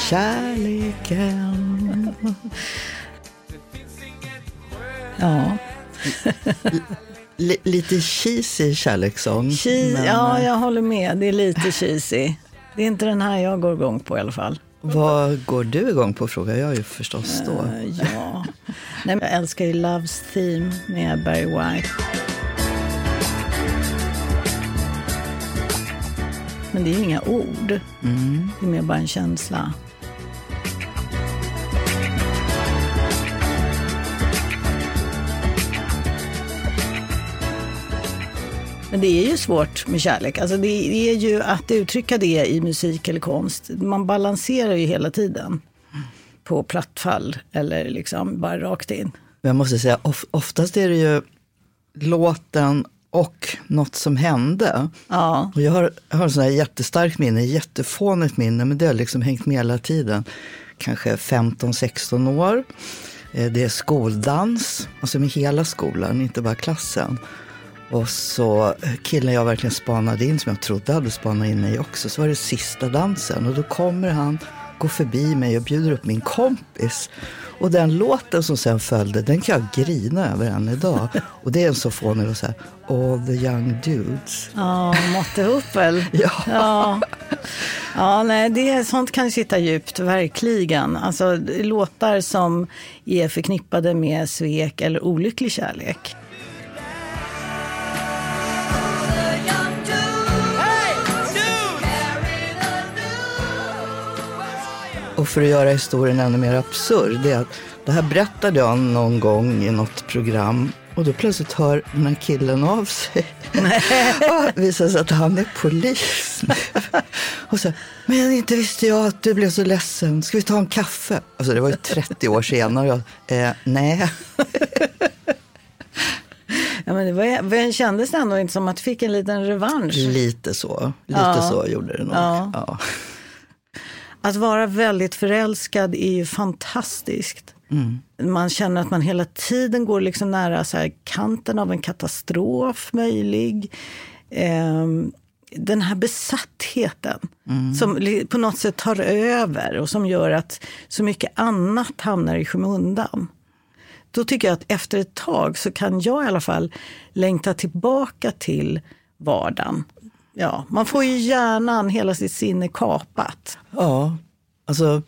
kärleken. Ja, Li- lite cheesy kärlekssång. cheese, men, ja, eh, jag håller med. Det är lite cheesy. Det är inte den här jag går igång på i alla fall. Vad går du igång på frågar jag ju förstås då. Eh, ja. Nej, jag älskar ju Loves Theme med Barry White. Men det är ju inga ord. Mm. Det är mer bara en känsla. Men det är ju svårt med kärlek. Alltså det är ju att uttrycka det i musik eller konst. Man balanserar ju hela tiden på plattfall eller liksom bara rakt in. Jag måste säga, of, oftast är det ju låten och något som hände. Ja, Och jag har, jag har här jättestarkt minne, jättefånigt minne, men det har liksom hängt med hela tiden. Kanske 15-16 år. Eh, Det är skoldans, alltså med hela skolan, inte bara klassen. Och så eh, killen jag verkligen spanade in, som jag trodde hade spanat in mig också, så var det sista dansen. Och då kommer han, går förbi mig och bjuder upp min kompis. Och den låten som sen följde, den kan jag grina över än idag. Och det är en så fånig låt, så här, All the young dudes. ja måtte ihop väl. Ja. Ja, ja nej, det, sånt kan sitta djupt, verkligen. Alltså låtar som är förknippade med svek eller olycklig kärlek. Och för att göra historien ännu mer absurd, det är att det här berättade jag någon gång i något program och då plötsligt hör den här killen av sig. och visar sig att han är polis. Och så, men inte visste jag att du blev så ledsen. Ska vi ta en kaffe? Alltså det var ju 30 år senare. Eh, nej. Ja, men det var, men kändes det ändå inte som att du fick en liten revansch? Lite så. Lite Ja. så gjorde det nog. Ja. Ja. Att vara väldigt förälskad är ju fantastiskt. Man känner att man hela tiden går liksom nära så här kanten av en katastrof möjlig. Ehm, den här besattheten som li- på något sätt tar över och som gör att så mycket annat hamnar i skymundan. Då tycker jag att efter ett tag så kan jag i alla fall längta tillbaka till vardagen. Ja, man får ju hjärnan, hela sitt sinne kapat. Ja, alltså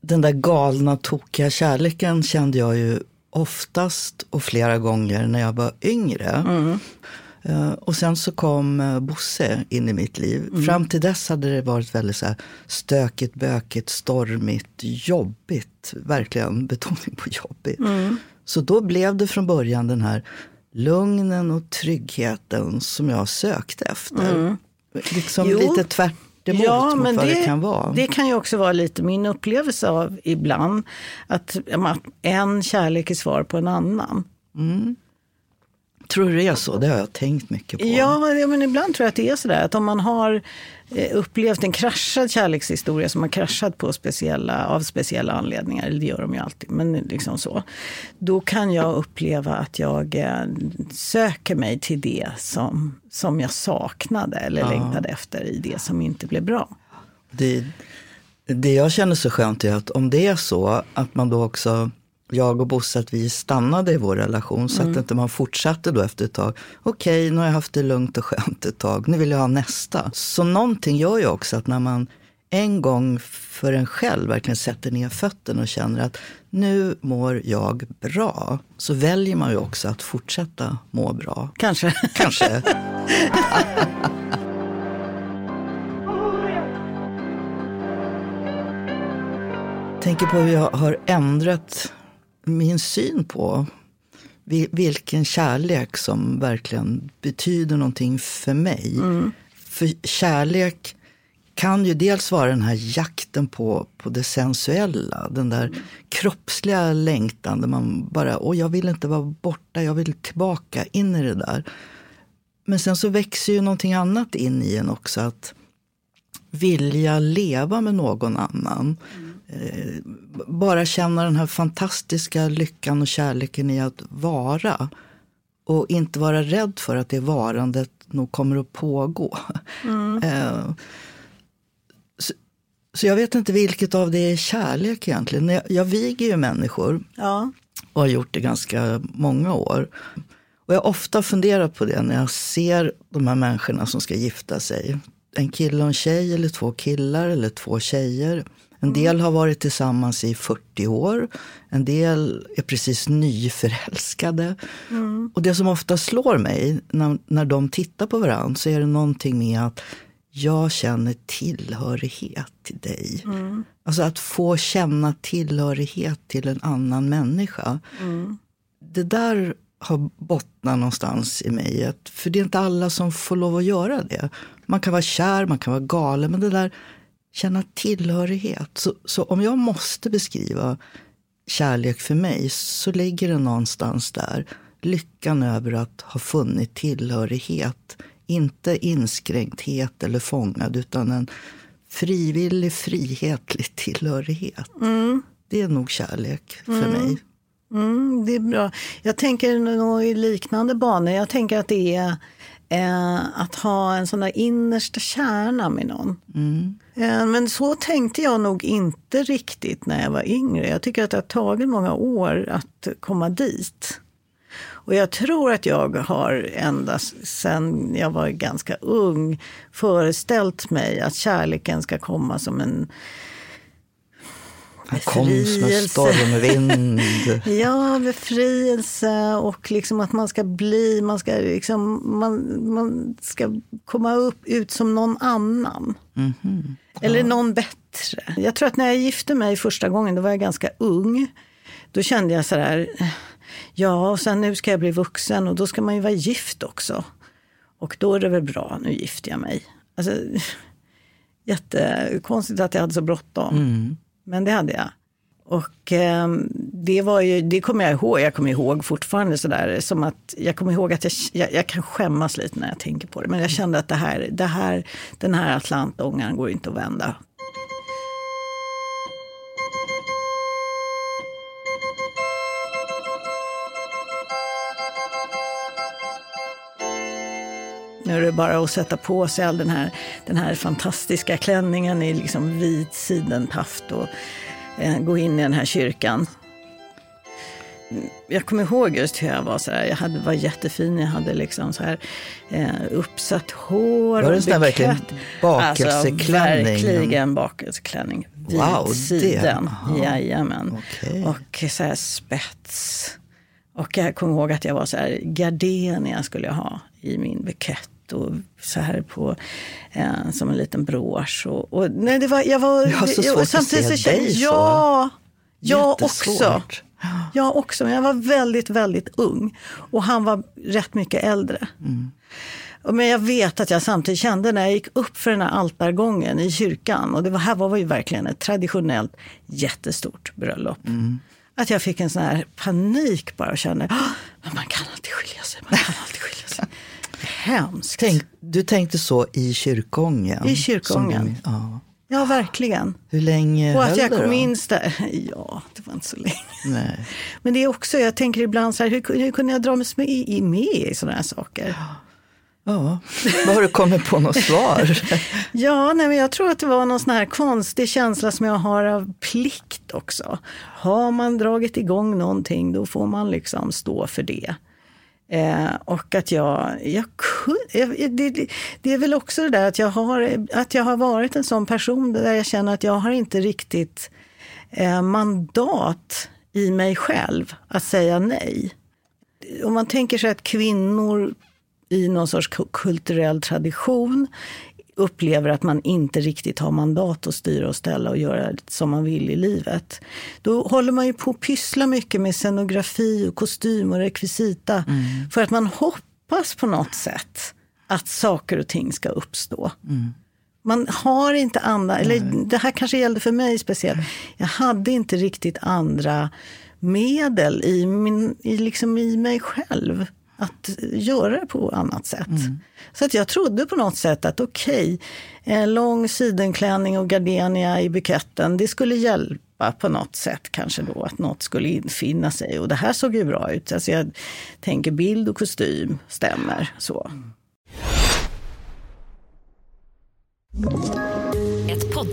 den där galna, tokiga kärleken kände jag ju oftast och flera gånger när jag var yngre. Eh, Och sen så kom eh, Bosse in i mitt liv. Fram till dess hade det varit väldigt så stökigt, bökigt, stormigt, jobbigt. Verkligen betoning på jobbigt. Så då blev det från början den här lugnen och tryggheten som jag sökte efter. Liksom Jo. lite tvärt emot mot vad det, kan vara. det kan ju också vara lite min upplevelse av ibland. Att, att en kärlek är svar på en annan. Tror du det är så? Det har jag tänkt mycket på. Ja, ja, men ibland tror jag att det är sådär. Att om man har eh, upplevt en kraschad kärlekshistoria som har kraschat på speciella, av speciella anledningar, eller det gör de ju alltid, men liksom så. Då kan jag uppleva att jag eh, söker mig till det som, som jag saknade eller längtade efter i det som inte blev bra. Det, det jag känner så skönt är att om det är så att man då också, jag och Bosse, att vi stannade i vår relation så att inte man fortsatte då efter ett tag. Okej, nu har jag haft det lugnt och skönt ett tag, nu vill jag ha nästa. Så någonting gör ju också att när man en gång för en själv verkligen sätter ner fötterna och känner att nu mår jag bra, så väljer man ju också att fortsätta må bra. Kanske. Kanske. tänker på hur jag har ändrat min syn på vi- vilken kärlek som verkligen betyder någonting för mig. För kärlek kan ju dels vara den här jakten på, på det sensuella, den där kroppsliga längtan där man bara, åh jag vill inte vara borta, jag vill tillbaka in i det där. Men sen så växer ju någonting annat in i en också, att vilja leva med någon annan. eh, bara känna den här fantastiska lyckan och kärleken i att vara. Och inte vara rädd för att det varandet nog kommer att pågå. Eh, så, så jag vet inte vilket av det är kärlek egentligen. Jag, jag viger ju människor Ja. och har gjort det ganska många år. Och jag har ofta funderat på det när jag ser de här människorna som ska gifta sig. En kille och en tjej eller två killar eller två tjejer. En del har varit tillsammans i 40 år. En del är precis nyförälskade. Och det som ofta slår mig när, när de tittar på varandra så är det någonting med att jag känner tillhörighet till dig. Alltså att få känna tillhörighet till en annan människa. Det där har bottnat någonstans i mig. Att, för det är inte alla som får lov att göra det. Man kan vara kär, man kan vara galen, men det där känna tillhörighet. Så, så om jag måste beskriva kärlek för mig så ligger det någonstans där. Lyckan över att ha funnit tillhörighet. Inte inskränkthet eller fångad utan en frivillig, frihetlig tillhörighet. Det är nog kärlek för mig. Mm, det är bra. Jag tänker nog i liknande banor. Jag tänker att det är eh, att ha en sån där innersta kärna med någon. Eh, men så tänkte jag nog inte riktigt när jag var yngre. Jag tycker att det har tagit många år att komma dit. Och jag tror att jag har ända sedan jag var ganska ung föreställt mig att kärleken ska komma som en Han kom som en Befrielse. stormvind. Ja, befrielse och liksom att man ska bli, man ska, liksom, man, man ska komma upp, ut som någon annan. Eller någon bättre. Jag tror att när jag gifte mig första gången, då var jag ganska ung. Då kände jag så där, ja och sen nu ska jag bli vuxen och då ska man ju vara gift också. Och då är det väl bra, nu gifter jag mig. Alltså, jättekonstigt att jag hade så bråttom. Men det hade jag. Och eh, det var ju, det kommer jag ihåg, jag kommer ihåg fortfarande sådär som att jag kommer ihåg att jag, jag, jag kan skämmas lite när jag tänker på det. Men jag kände att det här, det här, den här Atlantångaren går inte att vända. Nu är det bara att sätta på sig all den här, den här fantastiska klänningen i liksom vit sidenpaft och eh, gå in i den här kyrkan. Jag kommer ihåg just hur jag var. Så här, jag hade, var jättefin, jag hade liksom så här, eh, uppsatt hår. Var det och sån där verkligen bukett. bakelseklänning? Alltså, verkligen bakelseklänning. Vit Wow, det- siden, aha. jajamän. Okej. Och så här spets. Och jag kommer ihåg att jag var så här, gardenia skulle jag ha i min bukett. Och så här på, eh, som en liten brosch. Och, och, nej, det var, jag var, Jag har så svårt och att se så dig så. Ja, jag också. Jag också, men jag var väldigt, väldigt ung. Och han var rätt mycket äldre. Och Men jag vet att jag samtidigt kände när jag gick upp för den här altargången i kyrkan, och det var, här var ju verkligen ett traditionellt jättestort bröllop. Att jag fick en sån här panik bara och kände, "Ah, men man kan alltid skilja sig, man kan alltid. Hemskt. Tänk, du tänkte så i kyrkogången? I kyrkogången. Som du- Ja. Ja, verkligen. Hur länge Och att höll jag det kom då? in där, ja, det var inte så länge. Nej. Men det är också, jag tänker ibland så här, hur, hur kunde jag dra mig med i, med i sådana här saker? Ja, har du kommit på något svar? Ja, nej, men jag tror att det var någon sån här konstig känsla som jag har av plikt också. Har man dragit igång någonting, då får man liksom stå för det. Eh, och att jag, jag kunde, det, det- är väl också det där att jag, har, att jag har varit en sån person där jag känner att jag har inte riktigt eh, mandat i mig själv att säga nej. Om man tänker sig att kvinnor i någon sorts kulturell tradition upplever att man inte riktigt har mandat att styra och ställa och göra som man vill i livet. Då håller man ju på att pyssla mycket med scenografi och kostym och rekvisita för att man hoppas på något sätt att saker och ting ska uppstå. Man har inte andra, eller det här kanske gällde för mig speciellt. Jag hade inte riktigt andra medel i, min, i, liksom i mig själv att göra det på annat sätt. Så att jag trodde på något sätt att okej, en lång sidenklänning och gardenia i buketten, det skulle hjälpa på något sätt kanske då, att något skulle infinna sig. Och det här såg ju bra ut. Alltså jag tänker bild och kostym stämmer så. Ett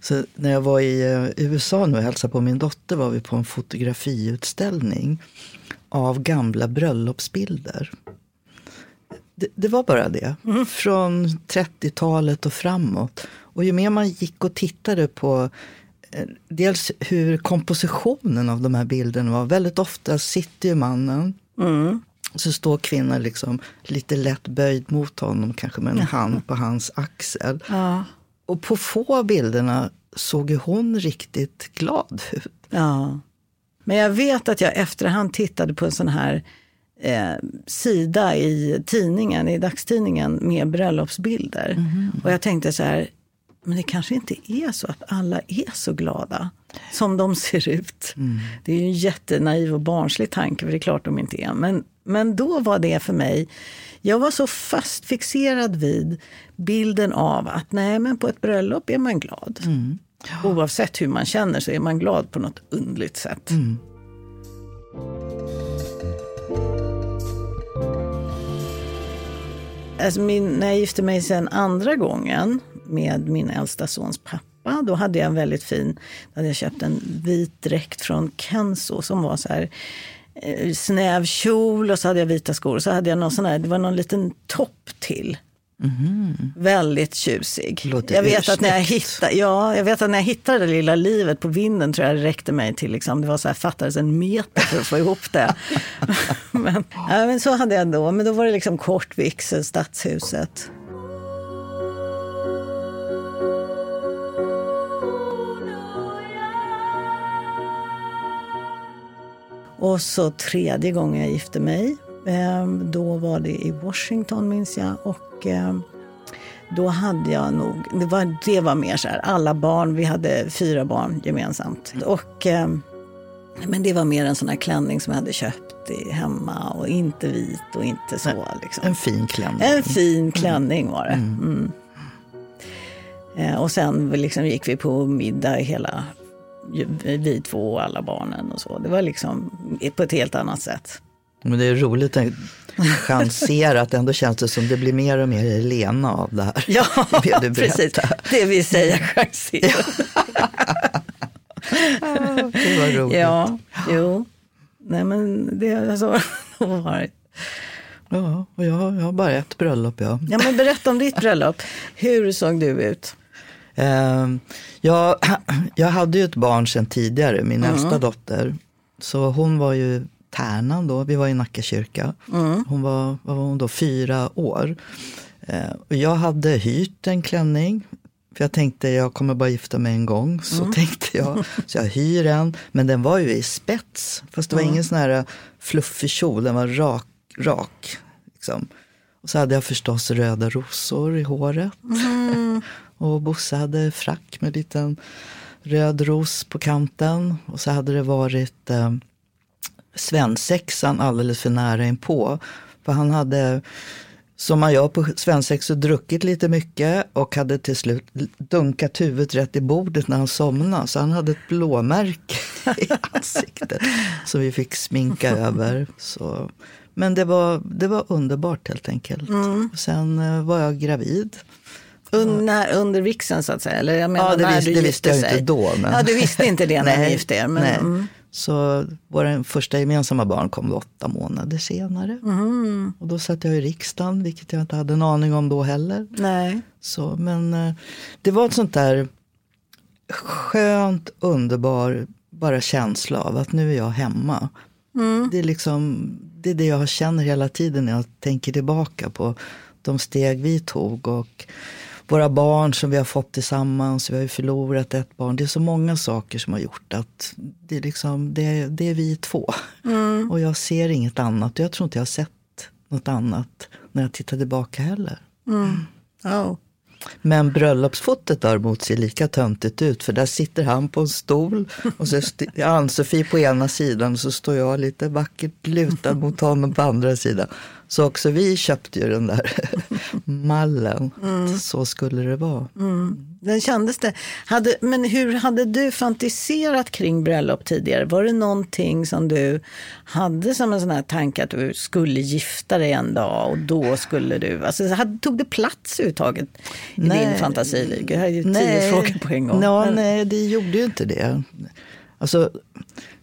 Så när jag var i eh, USA nu och hälsade på min dotter var vi på en fotografiutställning av gamla bröllopsbilder. Det, det var bara det. Från 30-talet och framåt. Och ju mer man gick och tittade på eh, dels hur kompositionen av de här bilderna var. Väldigt ofta sitter ju mannen. Så står kvinnan liksom lite lätt böjd mot honom, kanske med en hand på hans axel. Ja. Och på få av bilderna såg hon riktigt glad ut. Ja. Men jag vet att jag efterhand tittade på en sån här eh, sida i tidningen, i dagstidningen med bröllopsbilder. Och jag tänkte så här, men det kanske inte är så att alla är så glada som de ser ut. Det är ju en jättenaiv och barnslig tanke, för det är klart de inte är. Men, men då var det för mig, jag var så fast fixerad vid bilden av att nej, men på ett bröllop är man glad. Oavsett hur man känner så är man glad på något underligt sätt. Alltså min, när jag gifte mig sen andra gången med min äldsta sons pappa, då hade jag en väldigt fin, då hade jag köpt en vit dräkt från Kenzo som var så här eh, snäv kjol och så hade jag vita skor. Och så hade jag någon sån här, det var någon liten topp till. Väldigt tjusig. Låter jag vet att när jag hittade, ja, jag vet att när jag hittade det lilla livet på vinden tror jag det räckte mig till, liksom, det var så här, fattades en meter för att få ihop det. men, ja, men så hade jag då, men då var det liksom kort vigsel, stadshuset. Och så tredje gången jag gifte mig, då var det i Washington minns jag. Och eh, då hade jag nog, det var, det var mer så här, alla barn, vi hade fyra barn gemensamt. Och, eh, men det var mer en sån här klänning som jag hade köpt hemma och inte vit och inte så. Liksom. En fin klänning. En fin klänning var det. Mm. Eh, och sen liksom gick vi på middag hela, vi två och alla barnen och så. Det var liksom på ett helt annat sätt. Men det är roligt att chansera att ändå känns det som det blir mer och mer Elena av det här. Ja, det precis. Det vill säga chansera. Det var roligt. Ja, jo. Nej men det har så varit. Ja, och jag, jag har bara ett bröllop. Ja. Ja men berätta om ditt bröllop. Hur såg du ut? Eh, jag, jag hade ju ett barn sedan tidigare, min äldsta dotter. Så hon var ju tärnan då, vi var i Nacka kyrka. Hon var, var hon då, fyra år. Eh, och jag hade hyrt en klänning. För jag tänkte jag kommer bara gifta mig en gång. Så tänkte jag. Så jag hyr en. Men den var ju i spets. Fast det var ingen sån här fluffig kjol, den var rak. rak liksom. Och så hade jag förstås röda rosor i håret. Och Bosse hade frack med liten röd ros på kanten. Och så hade det varit eh, svensexan alldeles för nära inpå. För han hade, som man gör på svensexa, druckit lite mycket och hade till slut dunkat huvudet rätt i bordet när han somnade. Så han hade ett blåmärke i ansiktet som vi fick sminka över. Så. Men det var, det var underbart helt enkelt. Sen eh, var jag gravid. Un, när, under vigseln så att säga? Eller jag menar, Ja, det, du det visste jag gifte inte sig. då. Men... Ja, du visste inte det när ni gifte er. Men, nej. mm. Så vår första gemensamma barn kom åtta månader senare. Mm. Och då satt jag i riksdagen, vilket jag inte hade en aning om då heller. Nej. Så, men eh, det var ett sånt där skönt, underbar bara känsla av att nu är jag hemma. Det, är liksom, det är det jag känner hela tiden när jag tänker tillbaka på de steg vi tog. Och våra barn som vi har fått tillsammans, vi har ju förlorat ett barn. Det är så många saker som har gjort att det är, liksom, det, det är vi två. Och jag ser inget annat. Jag tror inte jag har sett något annat när jag tittar tillbaka heller. Oh. Men bröllopsfotot däremot ser lika töntigt ut för där sitter han på en stol och så är Ann-Sofie på ena sidan och så står jag lite vackert lutad mot honom på andra sidan. Så också vi köpte ju den där mallen. Så skulle det vara. Den kändes det. Hade, men hur hade du fantiserat kring bröllop tidigare? Var det någonting som du hade som en sån här tanke att du skulle gifta dig en dag och då skulle du... Alltså, hade, tog det plats överhuvudtaget i Nej. din fantasi? Det här är ju tio frågor på en gång. Ja, nej, det gjorde ju inte det. Alltså,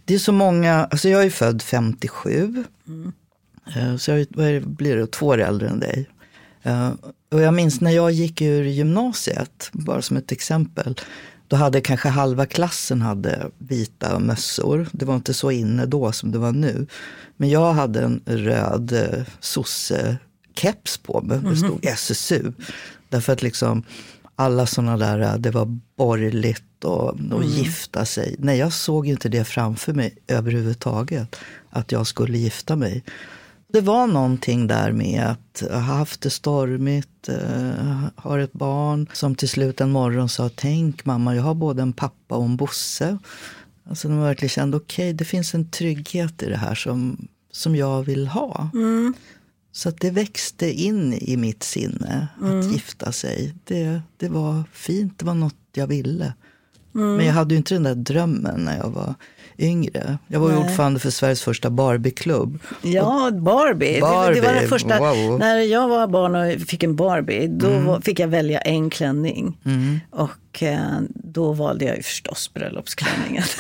det är så många, alltså jag är född 57. Eh, Så jag är- vad blir det, två år äldre än dig. Eh, Och jag minns när jag gick ur gymnasiet, bara som ett exempel. Då hade kanske halva klassen hade vita mössor. Det var inte så inne då som det var nu. Men jag hade en röd eh, sosse-keps på mig. Det stod SSU. Därför att liksom alla sådana där, eh, det var borgerligt och, och gifta sig. Nej, jag såg inte det framför mig överhuvudtaget. Att jag skulle gifta mig. Det var någonting där med att ha haft det stormigt, eh, har ett barn som till slut en morgon sa tänk mamma, jag har både en pappa och en Bosse. Alltså de verkligen kände okej, det finns en trygghet i det här som, som jag vill ha. Så att det växte in i mitt sinne att gifta sig. Det, det var fint, det var något jag ville. Men jag hade ju inte den där drömmen när jag var yngre. Jag var Nej. ordförande för Sveriges första Barbieklubb. Ja, Barbie. Det, det var Barbie, den första. wow. Mm. När jag var barn och fick en Barbie, då var, fick jag välja en klänning. Och eh, då valde jag ju förstås bröllopsklänningen.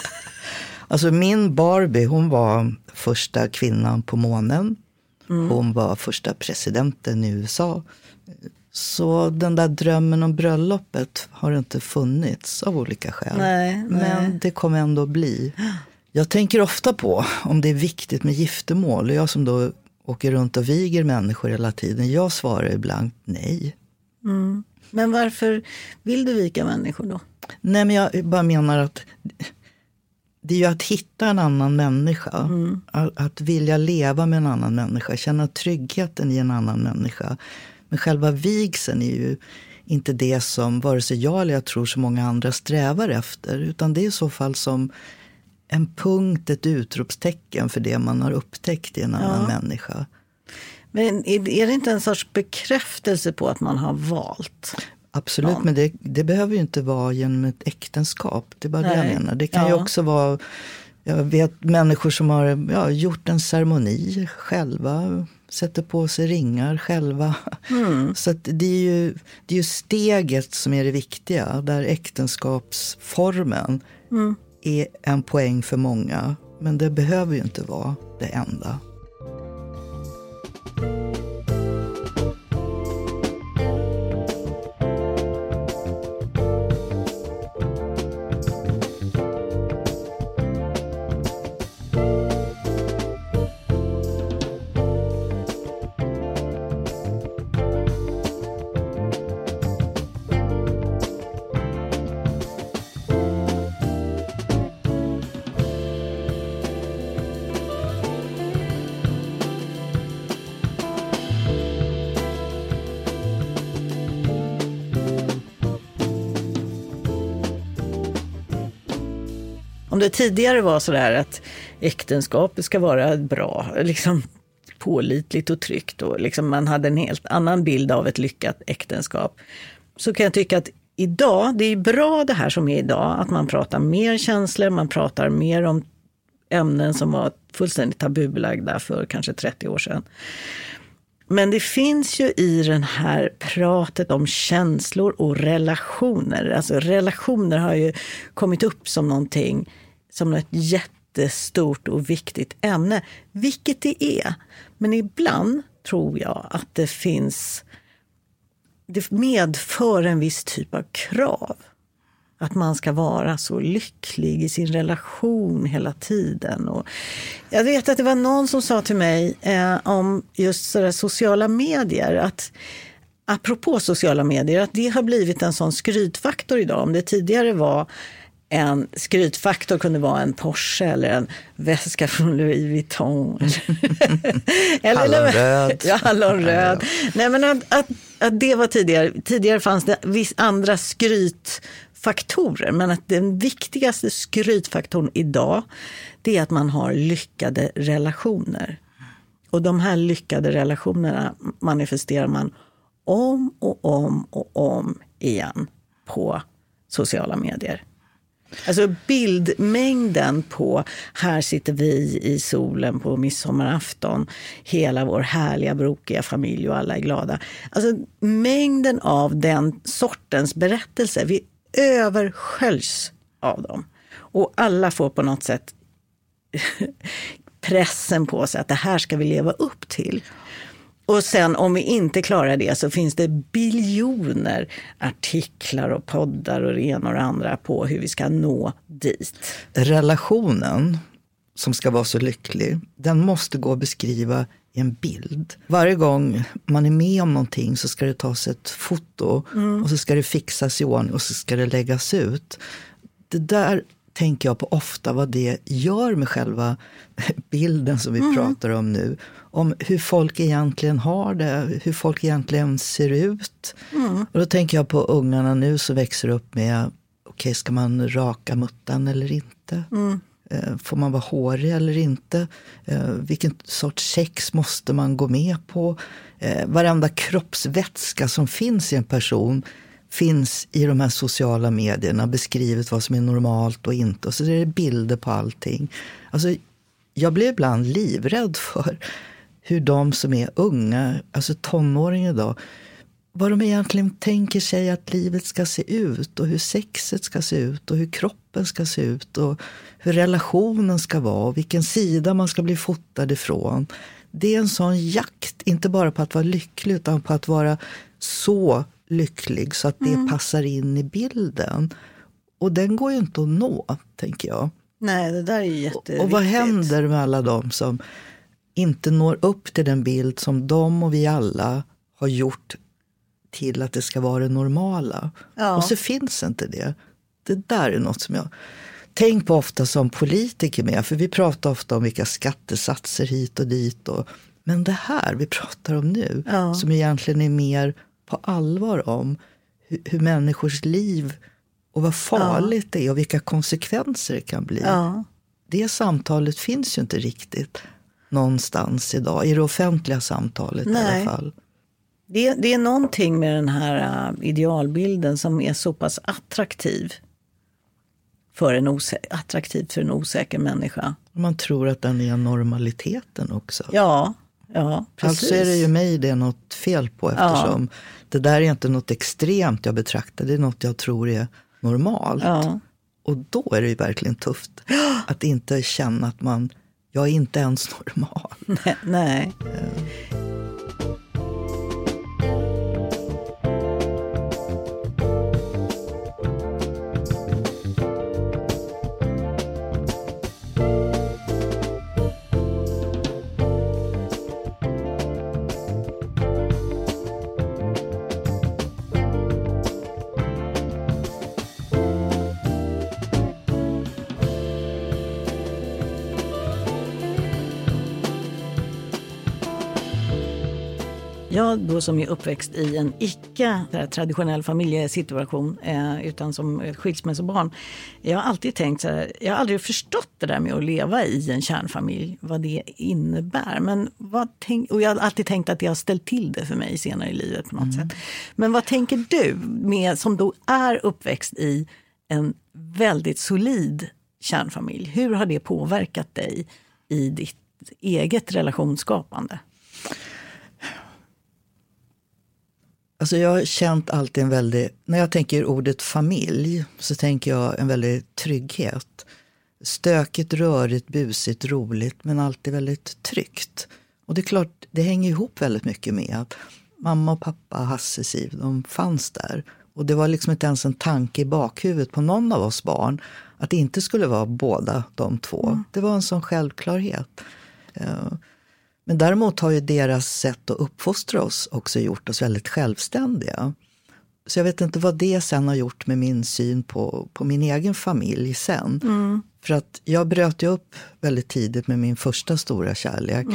Alltså min Barbie, hon var första kvinnan på månen. Hon var första presidenten i USA. Så den där drömmen om bröllopet har inte funnits av olika skäl. Nej, nej. Men det kommer ändå bli. Jag tänker ofta på om det är viktigt med giftermål. Och jag som då åker runt och viger människor hela tiden. Jag svarar ibland nej. Men varför vill du vika människor då? Nej, men jag bara menar att det är ju att hitta en annan människa. Att, att vilja leva med en annan människa, känna tryggheten i en annan människa. Men själva vigseln är ju inte det som vare sig jag eller jag tror så många andra strävar efter. Utan det är i så fall som en punkt, ett utropstecken för det man har upptäckt i en annan människa. Men är, det inte en sorts bekräftelse på att man har valt? Absolut, men det, det behöver ju inte vara genom ett äktenskap. Det är bara det Nej. jag menar. Det kan ju Ja. också vara, jag vet människor som har ja, gjort en ceremoni själva, sätter på sig ringar själva. Mm. Så det, är ju, det är ju steget som är det viktiga, där äktenskapsformen Mm. är en poäng för många. Men det behöver ju inte vara det enda. Om det tidigare var så där att äktenskapet ska vara bra, liksom pålitligt och tryggt och liksom man hade en helt annan bild av ett lyckat äktenskap. Så kan jag tycka att idag, det är bra det här som är idag, att man pratar mer känslor, man pratar mer om ämnen som var fullständigt tabubelagda för kanske 30 år sedan. Men det finns ju i den här pratet om känslor och relationer. Alltså relationer har ju kommit upp som någonting, som ett jättestort och viktigt ämne. Vilket det är. Men ibland tror jag att det finns, det medför en viss typ av krav. Att man ska vara så lycklig i sin relation hela tiden. Och jag vet att det var någon som sa till mig eh, om just sådär sociala medier att apropå sociala medier, att det har blivit en sån skrytfaktor idag. Om det tidigare var en skrytfaktor kunde vara en Porsche eller en väska från Louis Vuitton. eller, Hallonröd. Ja, hallonröd. Nej, men att, att, att det var tidigare. Tidigare fanns det viss andra skrytfaktorer, men att den viktigaste skrytfaktorn idag, det är att man har lyckade relationer. Och de här lyckade relationerna manifesterar man om och om och om igen på sociala medier. Alltså bildmängden på här sitter vi i solen på midsommarafton, hela vår härliga brokiga familj och alla är glada. Alltså mängden av den sortens berättelser, vi översköljs av dem. Och alla får på något sätt pressen på sig att det här ska vi leva upp till. Och sen om vi inte klarar det så finns det biljoner artiklar och poddar och det ena och det andra på hur vi ska nå dit. Relationen som ska vara så lycklig, den måste gå att beskriva i en bild. Varje gång man är med om någonting så ska det tas ett foto och så ska det fixas i ordning och så ska det läggas ut. Det där tänker jag på ofta vad det gör med själva bilden som vi pratar om nu. Om hur folk egentligen har det, hur folk egentligen ser ut. Och då tänker jag på ungarna nu som växer upp med, okej ska man raka muttan eller inte? Eh, Får man vara hårig eller inte? Eh, Vilken sorts sex måste man gå med på? Eh, Varenda kroppsvätska som finns i en person finns i de här sociala medierna beskrivet vad som är normalt och inte. Och så är det bilder på allting. Alltså, jag blir ibland livrädd för hur de som är unga, alltså tonåringar idag, vad de egentligen tänker sig att livet ska se ut och hur sexet ska se ut och hur kroppen ska se ut och hur relationen ska vara och vilken sida man ska bli fotad ifrån. Det är en sån jakt, inte bara på att vara lycklig utan på att vara så lycklig så att det passar in i bilden. Och den går ju inte att nå, tänker jag. Nej, det där är ju jätteviktigt. Och vad händer med alla de som inte når upp till den bild som de och vi alla har gjort till att det ska vara det normala? Ja. Och så finns inte det. Det där är något som jag tänker på ofta som politiker med. För vi pratar ofta om vilka skattesatser hit och dit. Och, men det här vi pratar om nu, Ja. som egentligen är mer på allvar om hur, hur människors liv och vad farligt det är och vilka konsekvenser det kan bli Ja. det samtalet finns ju inte riktigt någonstans idag, i det offentliga samtalet i Nej. alla fall. Det, det är någonting med den här äh, idealbilden som är så pass attraktiv för en, attraktivt för en osäker människa. Man tror att den är normaliteten också. Ja, ja precis. Alltså är det ju mig det är något fel på eftersom det där är inte något extremt jag betraktar, det är något jag tror är normalt. Ja. Och då är det ju verkligen tufft att inte känna att man, jag är inte ens normal. Nej, nej. Då som är uppväxt i en icke här, traditionell familjesituation eh, utan som skilsmässobarn. Jag har alltid tänkt så här, jag har aldrig förstått det där med att leva i en kärnfamilj, vad det innebär. Men vad tänk, och jag har alltid tänkt att det har ställt till det för mig senare i livet på något sätt. Men vad tänker du, med, som då är uppväxt i en väldigt solid kärnfamilj. Hur har det påverkat dig i ditt eget relationsskapande? Alltså jag har känt alltid en väldig, när jag tänker ordet familj så tänker jag en väldig trygghet. Stökigt, rörigt, busigt, roligt men alltid väldigt tryggt. Och det är klart, det hänger ihop väldigt mycket med att mamma och pappa, Hasse, Siv, de fanns där. Och det var liksom inte ens en tanke i bakhuvudet på någon av oss barn att det inte skulle vara båda de två. Det var en sån självklarhet. Men däremot har ju deras sätt att uppfostra oss också gjort oss väldigt självständiga. Så jag vet inte vad det sen har gjort med min syn på, på min egen familj sen. För att jag bröt ju upp väldigt tidigt med min första stora kärlek.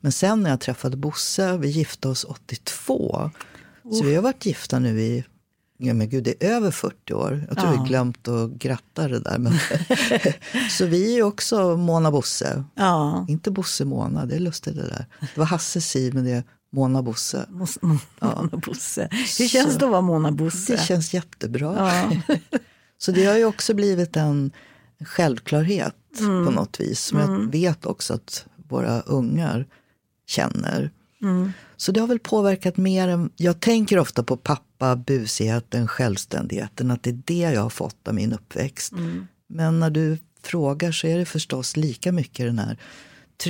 Men sen när jag träffade Bosse, vi gifte oss 82. Så vi har varit gifta nu i Ja, men gud, det är över 40 år. Jag tror Ja. vi glömt att gratta det där. Men så vi är också Mona Bosse. Ja. Inte Bosse Mona, det är lustigt det där. Det var Hasse Siv, men det är Mona Bosse. Mos- Mo- Mona Bosse. Hur känns det att vara Mona Bosse? Det känns jättebra. Ja. Så det har ju också blivit en självklarhet Mm. på något vis. Som jag vet också att våra ungar känner. Mm. Så det har väl påverkat mer än... Jag tänker ofta på pappa, busigheten, självständigheten. Att det är det jag har fått av min uppväxt. Mm. Men när du frågar så är det förstås lika mycket den här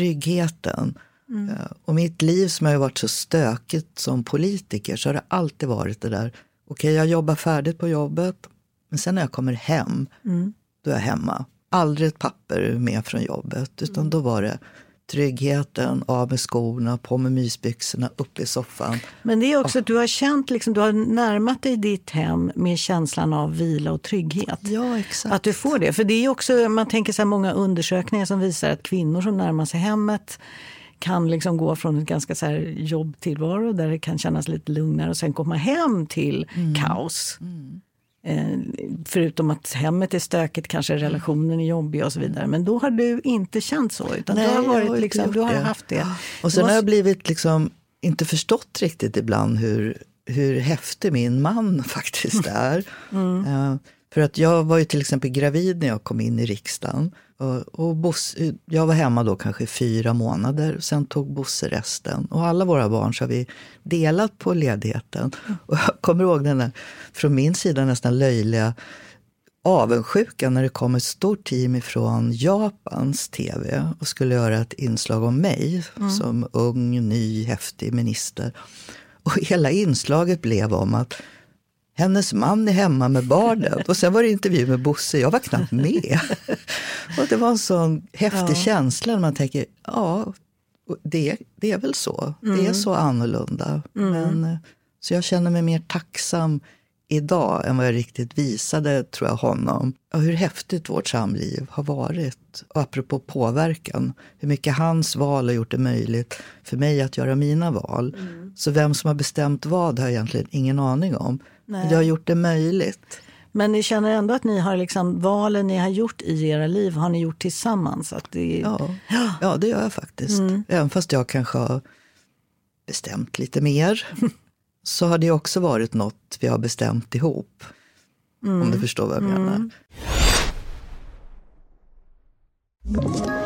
tryggheten. Mm. Eh, Och mitt liv som har varit så stökigt som politiker så har det alltid varit det där. Okej, jag jobbar färdigt på jobbet. Men sen när jag kommer hem, Mm. då är jag hemma. Aldrig ett papper med från jobbet. Utan Mm. då var det tryggheten, av med skorna, på med mysbyxorna, upp i soffan. Men det är också att du har känt, liksom, du har närmat dig ditt hem med känslan av vila och trygghet. Ja, exakt. Att du får det. För det är också, man tänker så här många undersökningar som visar att kvinnor som närmar sig hemmet kan liksom gå från ett ganska så här jobbtillvaro där det kan kännas lite lugnare och sen komma hem till kaos. Eh, förutom att hemmet är stökigt, kanske relationen är jobbig och så vidare. Men då har du inte känt så, utan Nej, du har, varit, har liksom, du har det. haft det. Och sen Du har jag måste- blivit liksom inte förstått riktigt ibland hur, hur häftig min man faktiskt är. Eh, för att jag var ju till exempel gravid när jag kom in i riksdagen. Och, Bosse, jag var hemma då kanske fyra månader, sen tog Bosse resten. Och alla våra barn så har vi delat på ledigheten. Och jag kommer ihåg den där, från min sida nästan löjliga avundsjuka när det kom ett stort team ifrån Japans tv och skulle göra ett inslag om mig som ung, ny, häftig minister. Och hela inslaget blev om att hennes man är hemma med barnen. Och sen var det intervju med Bosse, jag var knappt med. och det var en sån häftig känsla när man tänker, ja, det, det är väl så. Det är så annorlunda. Men, eh, så jag känner mig mer tacksam idag än vad jag riktigt visade, tror jag, honom. Och hur häftigt vårt samliv har varit. Och apropå påverkan, hur mycket hans val har gjort det möjligt för mig att göra mina val. Så vem som har bestämt vad har jag egentligen ingen aning om. Men det har gjort det möjligt. Men ni känner ändå att ni har liksom, valen ni har gjort i era liv har ni gjort tillsammans? Att det, Ja, ja det gör jag faktiskt. Även fast jag kanske har bestämt lite mer. Så har det också varit något vi har bestämt ihop. Om du förstår vad jag menar. Ett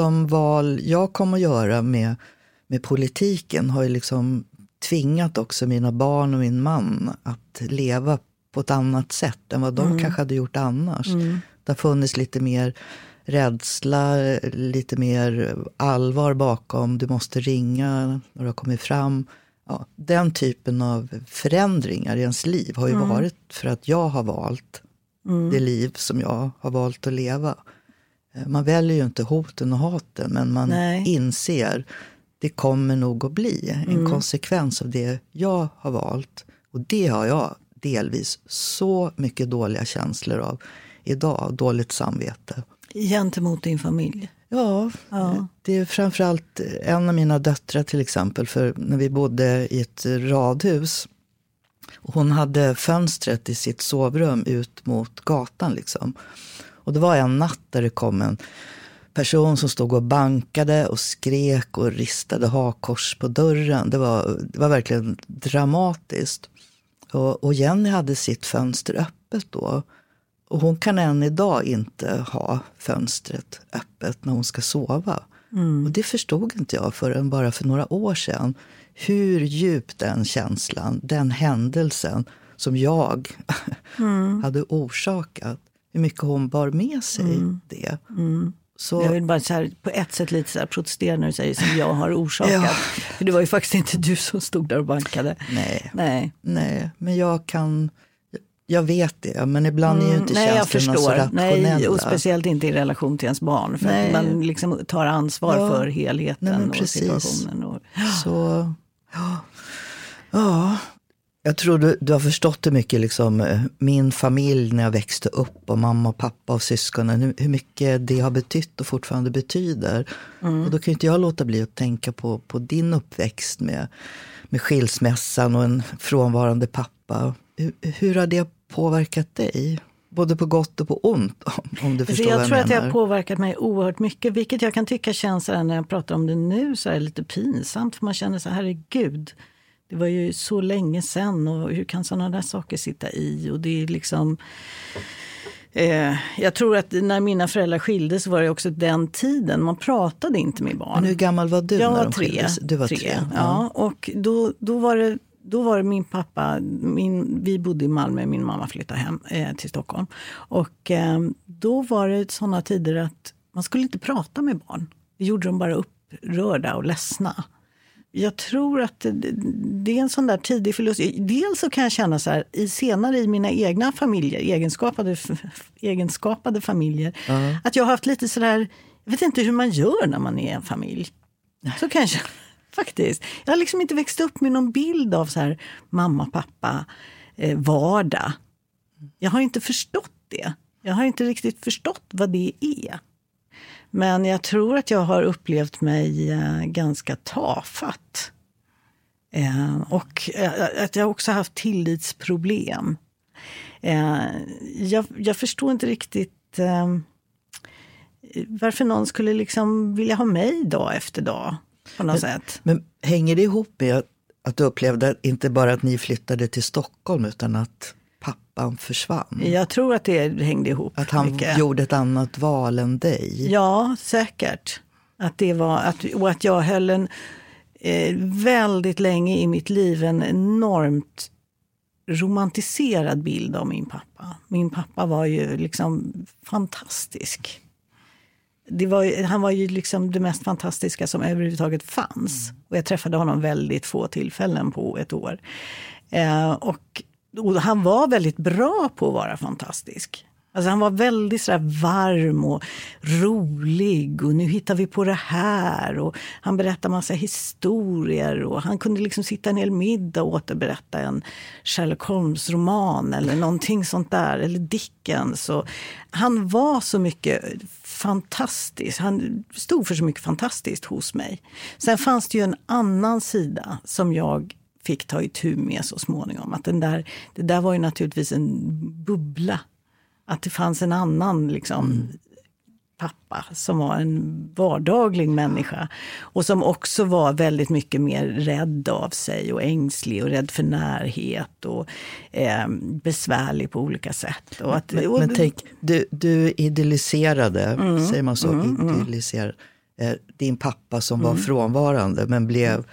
De val jag kommer att göra med, med politiken har ju liksom tvingat också mina barn och min man att leva på ett annat sätt än vad de kanske hade gjort annars. Det har funnits lite mer rädsla, lite mer allvar bakom. Du måste ringa när du har kommit fram. Ja, den typen av förändringar i ens liv har ju varit för att jag har valt det liv som jag har valt att leva. Eh, Man väljer ju inte hoten och haten, men man Nej. inser det kommer nog att bli en konsekvens av det jag har valt. Och det har jag delvis så mycket dåliga känslor av idag, dåligt samvete. Gentemot din familj? Ja, Ja. det är framförallt en av mina döttrar till exempel, för när vi bodde i ett radhus hon hade fönstret i sitt sovrum ut mot gatan. Liksom. Och det var en natt där det kom en person som stod och bankade och skrek och ristade hakkors på dörren. Det var, det var verkligen dramatiskt. Och, och Jenny hade sitt fönster öppet då. Och hon kan än idag inte ha fönstret öppet när hon ska sova. Och det förstod inte jag förrän bara för några år sedan. Hur djup den känslan, den händelsen som jag hade orsakat. Hur mycket hon bar med sig det. Så, Jag vill bara så här, på ett sätt lite så här protestera när du säger som jag har orsakat. Ja. För det var ju faktiskt inte du som stod där och bankade. nej, Nej. nej, men jag kan... Jag vet det, men ibland är ju inte Mm, Nej, jag känslorna så rationella. Nej, och speciellt inte i relation till ens barn. För Nej. att man liksom tar ansvar Ja. för helheten Nej, och precis. situationen. Och, Så, ja. ja. Jag tror du, du har förstått hur mycket liksom, eh, min familj när jag växte upp och mamma och pappa och syskonen, hur, hur mycket det har betytt och fortfarande betyder. Mm. Och då kan inte jag låta bli att tänka på, på din uppväxt med, med skilsmässan och en frånvarande pappa. Hur, hur har det påverkat dig? Både på gott och på ont, om, om du förstår jag vad tror jag att det har påverkat mig oerhört mycket, vilket jag kan tycka känns när jag pratar om det nu så är det lite pinsamt. För man känner så här, herregud, det var ju så länge sedan och hur kan sådana där saker sitta i? Och det är liksom... Eh, jag tror att när mina föräldrar skildes var det också den tiden, man pratade inte med barn. Men hur gammal var du Jag när de tre. skildes? Du var tre. Ja. och då, då, var det, då var det min pappa, min, vi bodde i Malmö, min mamma flyttade hem eh, till Stockholm. Och eh, då var det sådana tider att man skulle inte prata med barn. Det gjorde de bara upprörda och ledsna. Jag tror att det, är en sån där tidig förlust. Dels så kan jag känna så här, i senare i mina egna familjer, egenskapade, egenskapade familjer, att jag har haft lite sådär, jag vet inte hur man gör när man är en familj. Så kan jag känna, faktiskt. Jag har liksom inte växt upp med någon bild av så här, mamma, pappa, eh, vardag. Jag har inte förstått det. Jag har inte riktigt förstått vad det är. Men jag tror att jag har upplevt mig eh, ganska tafatt. Eh, och eh, att jag också haft tillitsproblem. Jag, jag förstår inte riktigt varför någon skulle liksom vilja ha mig dag efter dag. På något sätt. Men hänger det ihop med att, att du upplevde inte bara att ni flyttade till Stockholm utan att pappan försvann? Jag tror att det hängde ihop. Att han mycket. gjorde ett annat val än dig? Ja, säkert. Att det var, att, och att jag höll en eh, väldigt länge i mitt liv en enormt romantiserad bild av min pappa. Min pappa var ju liksom fantastisk. Var, ju- han var ju liksom det mest fantastiska som överhuvudtaget fanns. Och jag träffade honom väldigt få tillfällen på ett år. Eh, och, och han var väldigt bra på att vara fantastisk. Alltså han var väldigt så varm och rolig och nu hittar vi på det här. Och han berättade massa historier och han kunde liksom sitta en hel middag och återberätta en Sherlock Holmes-roman eller någonting sånt där, eller Dickens. Och han var så mycket fantastisk. Han stod för så mycket fantastiskt hos mig. Sen fanns det ju en annan sida som jag fick ta itu med så småningom. Att den där, det där var ju naturligtvis en bubbla. Att det fanns en annan liksom, pappa som var en vardaglig människa. Och som också var väldigt mycket mer rädd av sig och ängslig och rädd för närhet och eh, besvärlig på olika sätt. Att, Men, men tänk, du, du idylliserade, Mm. säger man så, idylliserade, eh, din pappa som Mm. var frånvarande men blev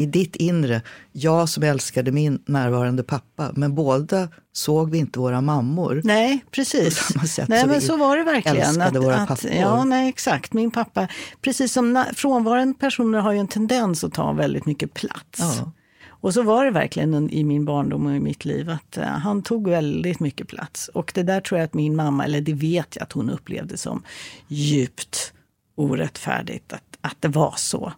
i ditt inre, jag som älskade min närvarande pappa, men båda såg vi inte våra mammor. Nej, precis. Nej, men så var det verkligen. älskade våra pappor. Ja, nej, exakt. Min pappa, precis som frånvarande personer har ju en tendens att ta väldigt mycket plats. Ja. Och så var det verkligen en- i min barndom och i mitt liv att eh, han tog väldigt mycket plats. Och det där tror jag att min mamma, eller det vet jag att hon upplevde som djupt orättfärdigt att, att det var så.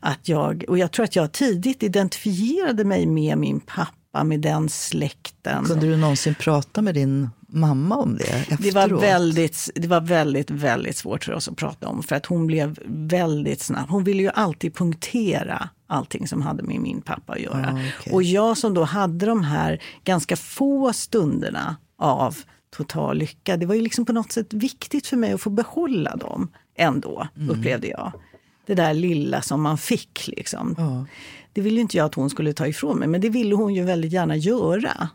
Att jag, och jag tror att jag tidigt identifierade mig med min pappa, med den släkten. Kunde du någonsin prata med din mamma om det efteråt? Det var, väldigt, det var väldigt, väldigt svårt för oss att prata om. För att hon blev väldigt snabb. Hon ville ju alltid punktera allting som hade med min pappa att göra. Ah, okej. Och jag som då hade de här ganska få stunderna av total lycka. Det var ju liksom på något sätt viktigt för mig att få behålla dem ändå, Mm. upplevde jag. Det där lilla som man fick. Liksom. Ja. Det ville inte jag att hon skulle ta ifrån mig, men det ville hon ju väldigt gärna göra.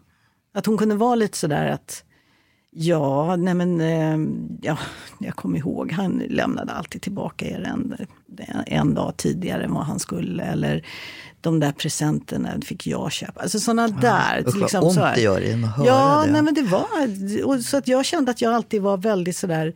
Att hon kunde vara lite sådär att Ja, nej men, eh, ja, jag kommer ihåg, han lämnade alltid tillbaka er en, en dag tidigare än vad han skulle. Eller de där presenterna fick jag köpa. Alltså sådana där. Usch, liksom, ont så här. det gör in att höra ja, det. Nej, men det var, så att jag kände att jag alltid var väldigt sådär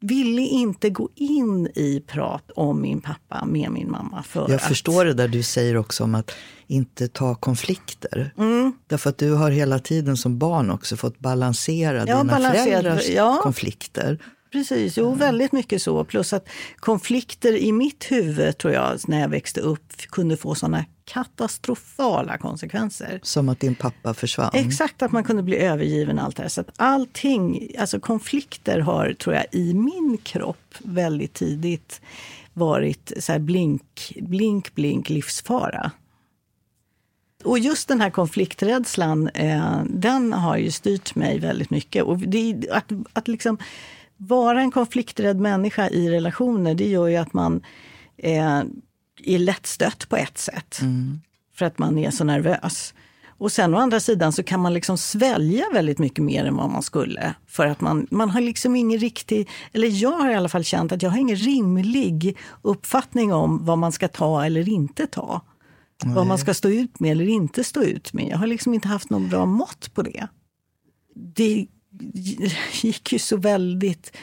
ville inte gå in i prat om min pappa med min mamma. För Jag att, förstår det där du säger också om att inte ta konflikter. Mm. Därför att du har hela tiden som barn också fått balansera Ja, dina balansera, föräldrars ja. konflikter. Precis, jo väldigt mycket så. Plus att konflikter i mitt huvud tror jag när jag växte upp kunde få sådana katastrofala konsekvenser. Som att din pappa försvann. Exakt, att man kunde bli övergiven allt det här. Så att allting, alltså konflikter har, tror jag, i min kropp väldigt tidigt varit så blink, blink, blink, livsfara. Och just den här konflikträdslan, eh, den har ju styrt mig väldigt mycket. Och det, att, att liksom vara en konflikträdd människa i relationer, det gör ju att man eh, är lättstött på ett sätt. För att man är så nervös. Och sen å andra sidan så kan man liksom svälja väldigt mycket mer än vad man skulle. För att man, man har liksom ingen riktig, eller jag har i alla fall känt att jag har ingen rimlig uppfattning om vad man ska ta eller inte ta. Vad man ska stå ut med eller inte stå ut med. Jag har liksom inte haft någon bra mått på det. Det gick ju så väldigt,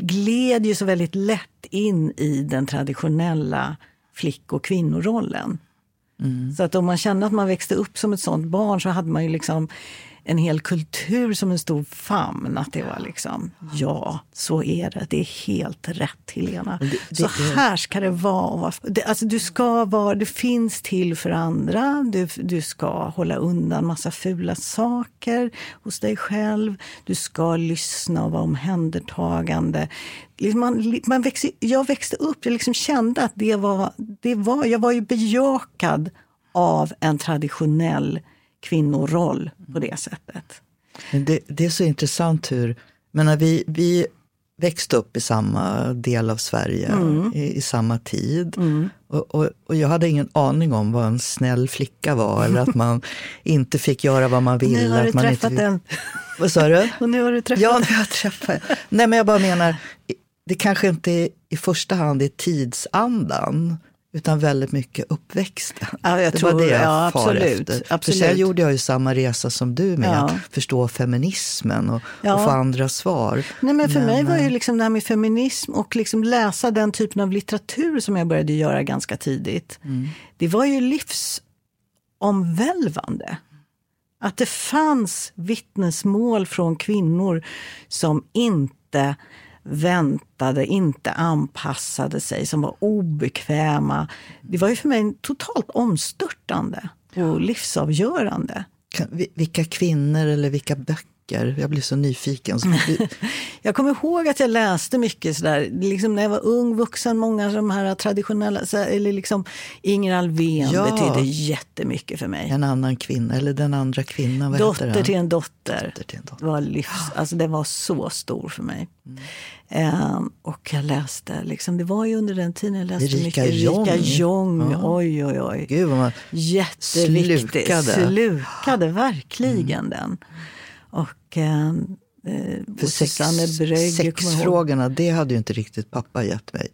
gled ju så väldigt lätt in i den traditionella flick och kvinnorollen. Så att om man kände att man växte upp som ett sånt barn så hade man ju liksom en hel kultur som en stor famn. Att det var liksom, ja, så är det. Det är helt rätt, Helena. det- det så är- här ska det vara. Det, alltså, du ska vara, det finns till för andra. Du, du ska hålla undan massa fula saker hos dig själv. Du ska lyssna och vara omhändertagande. Liksom Man, man växte, jag växte upp, jag liksom kände att det var, det var... Jag var ju bejakad av en traditionell kvinnoroll på det sättet. Det, det är så intressant hur, menar, vi, vi växte upp i samma del av Sverige Mm. i, i samma tid. Och, och, och jag hade ingen aning om vad en snäll flicka var eller att man inte fick göra vad man ville. Nu har du att man träffat inte, en. Vad sa du? Och nu har du träffat Ja, nu har jag träffat. Nej, men jag bara menar, det kanske inte är, i första hand är tidsandan, utan väldigt mycket uppväxten. Ja, jag det tror- var det jag ja, far absolut, efter. För absolut. sen gjorde jag ju samma resa som du med Ja. att förstå feminismen och, Ja. och få andra svar. Nej, men för mig var ju eh, liksom det här med feminism och liksom läsa den typen av litteratur som jag började göra ganska tidigt. Det var ju livsomvälvande. Att det fanns vittnesmål från kvinnor som inte väntade, inte anpassade sig, som var obekväma. Det var ju för mig totalt omstörtande och livsavgörande. vilka kvinnor eller vilka böcker? Jag blir så nyfiken. Så, Jag kommer ihåg att jag läste mycket sådär, liksom när jag var ung vuxen, många av de här traditionella, så eller liksom Inger Alvén Ja. betydde jättemycket för mig. en annan kvinna, eller den andra kvinnan, vad Dotter till en dotter. Dotter till en dotter. Var livs, alltså den var så stor för mig. Mm. Ehm, och jag läste, liksom, det var ju under den tiden jag läste Erika mycket Jong. Erika Jong. Ja. Oj, oj, oj. Gud, vad man, Jätteviktig. Slukade. Slukade verkligen den. Och eh, För sex, ihåg. sexfrågorna, det hade ju inte riktigt pappa gett mig.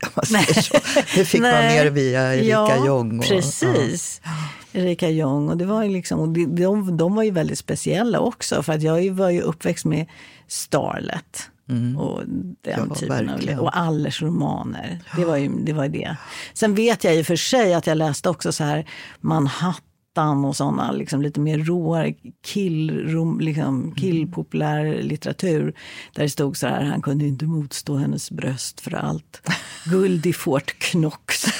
Det fick man mer via Erika ja, Jong. Och, Precis. Erika Jong. Och det var ju liksom, och de, de, de var ju väldigt speciella också. För att jag var ju uppväxt med Starlet. Och den Ja, typen av, och Allers romaner. Det var ju det. Var ju det. Sen vet jag i och för sig att jag läste också så här Manhattan och såna liksom lite mer råare kill, rom, liksom, killpopulär litteratur. Där det stod så här, han kunde inte motstå hennes bröst för allt. Guld i Fort Knox.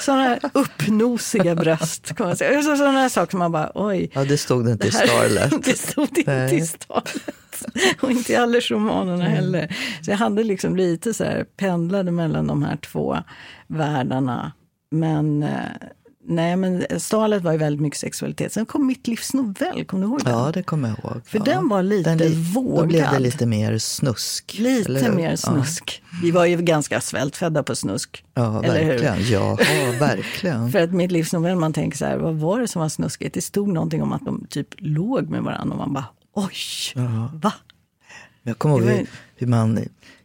Sådana här uppnosiga bröst. Kan man säga. Så, sådana här saker som man bara, oj. Ja, det stod det inte i Starlet. det stod inte Nej. i Starlet. Och inte i Allers-romanerna heller. Så jag hade liksom lite så här, pendlade mellan de här två världarna. Men eh, Nej, men Stalet var ju väldigt mycket sexualitet. Sen kom Mitt livs novell, kommer du ihåg den? Ja, det kommer jag ihåg. För ja. den var lite li- vågad. Då blev det lite mer snusk. Lite hur? mer snusk. Vi var ju ganska svältfödda på snusk. Ja, ja eller hur? verkligen. Ja, verkligen. För att mitt livs novell, man tänker så här, vad var det som var snuskigt? Det stod någonting om att de typ låg med varandra och man bara, oj, va? Jag kommer ihåg hur, hur man,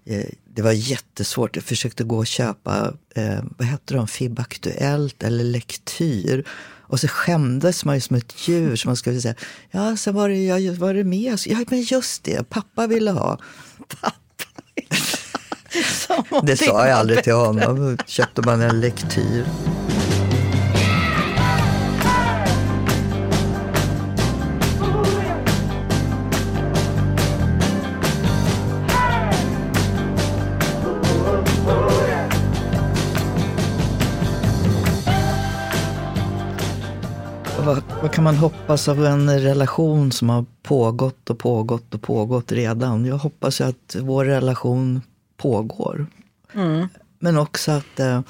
eh, det var jättesvårt. Jag försökte gå och köpa, eh, vad hette de, FIB Aktuellt eller Lektyr. Och så skämdes man ju som ett djur. Så man skulle säga, ja, så var det, ja, var det med? Ja, men just det, pappa ville ha. Som om Det sa jag aldrig till honom. Köpte man en lektyr. Vad, vad kan man hoppas av en relation som har pågått och pågått och pågått redan? Jag hoppas ju att vår relation pågår. Men också att eh,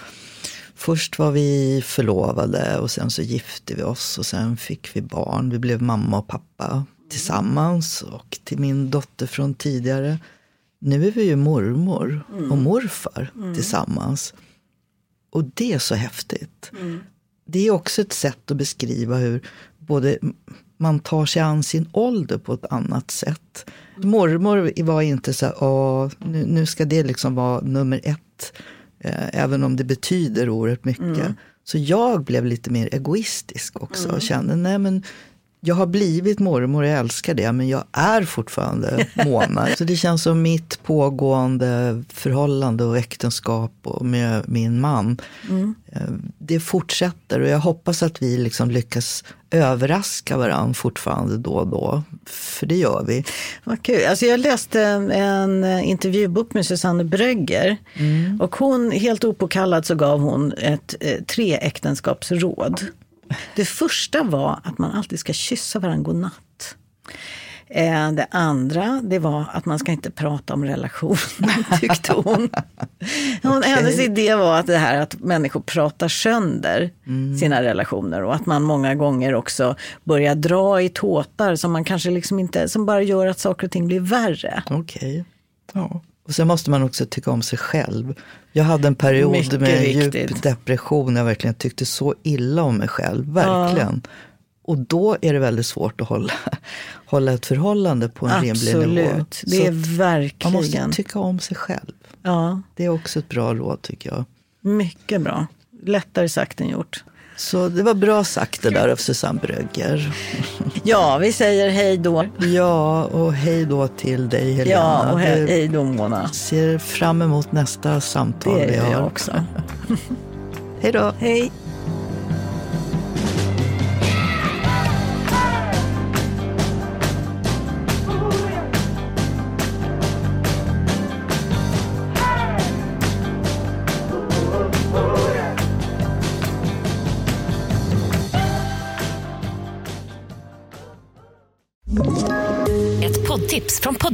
först var vi förlovade och sen så gifte vi oss och sen fick vi barn. Vi blev mamma och pappa tillsammans och till min dotter från tidigare. Nu är vi ju mormor och morfar tillsammans. Och det är så häftigt. Det är också ett sätt att beskriva hur både man tar sig an sin ålder på ett annat sätt. Mormor var inte så här, "Åh, nu, nu ska det liksom vara nummer ett. Eh, även om det betyder oerhört mycket. Så jag blev lite mer egoistisk också och kände, nej men jag har blivit mormor och jag älskar det, men jag är fortfarande Mona. Så det känns som mitt pågående förhållande och äktenskap och med min man, eh, det fortsätter och jag hoppas att vi liksom lyckas överraska varandra fortfarande då och då. För det gör vi. Vad kul. Alltså jag läste en intervjubok med Susanne Brögger. Och hon, helt opåkallat så gav hon ett eh, tre äktenskapsråd. Det första var att man alltid ska kyssa varandra godnatt. Eh, Det andra det var att man ska inte prata om relationen, tyckte hon. hon Hennes idé var att det här att människor pratar sönder sina relationer och att man många gånger också börjar dra i tåtar som man kanske liksom inte, som bara gör att saker och ting blir värre. Okej. Ja. Och sen måste man också tycka om sig själv. Jag hade en period Mycket med en djup depression. Jag verkligen tyckte så illa om mig själv. Verkligen. Och då är det väldigt svårt att hålla, hålla ett förhållande på en rimlig nivå. Absolut, det är Så man måste verkligen. tycka om sig själv. Ja, Det är också ett bra råd tycker jag. mycket bra. Lättare sagt än gjort. Så det var bra sagt det där av Susanne Brögger. Ja, vi säger hej då. Ja, och hej då till dig Helena. Ja, och hej, hej då Mona. ser fram emot nästa samtal Det vi gör jag också. Hej då. Hej.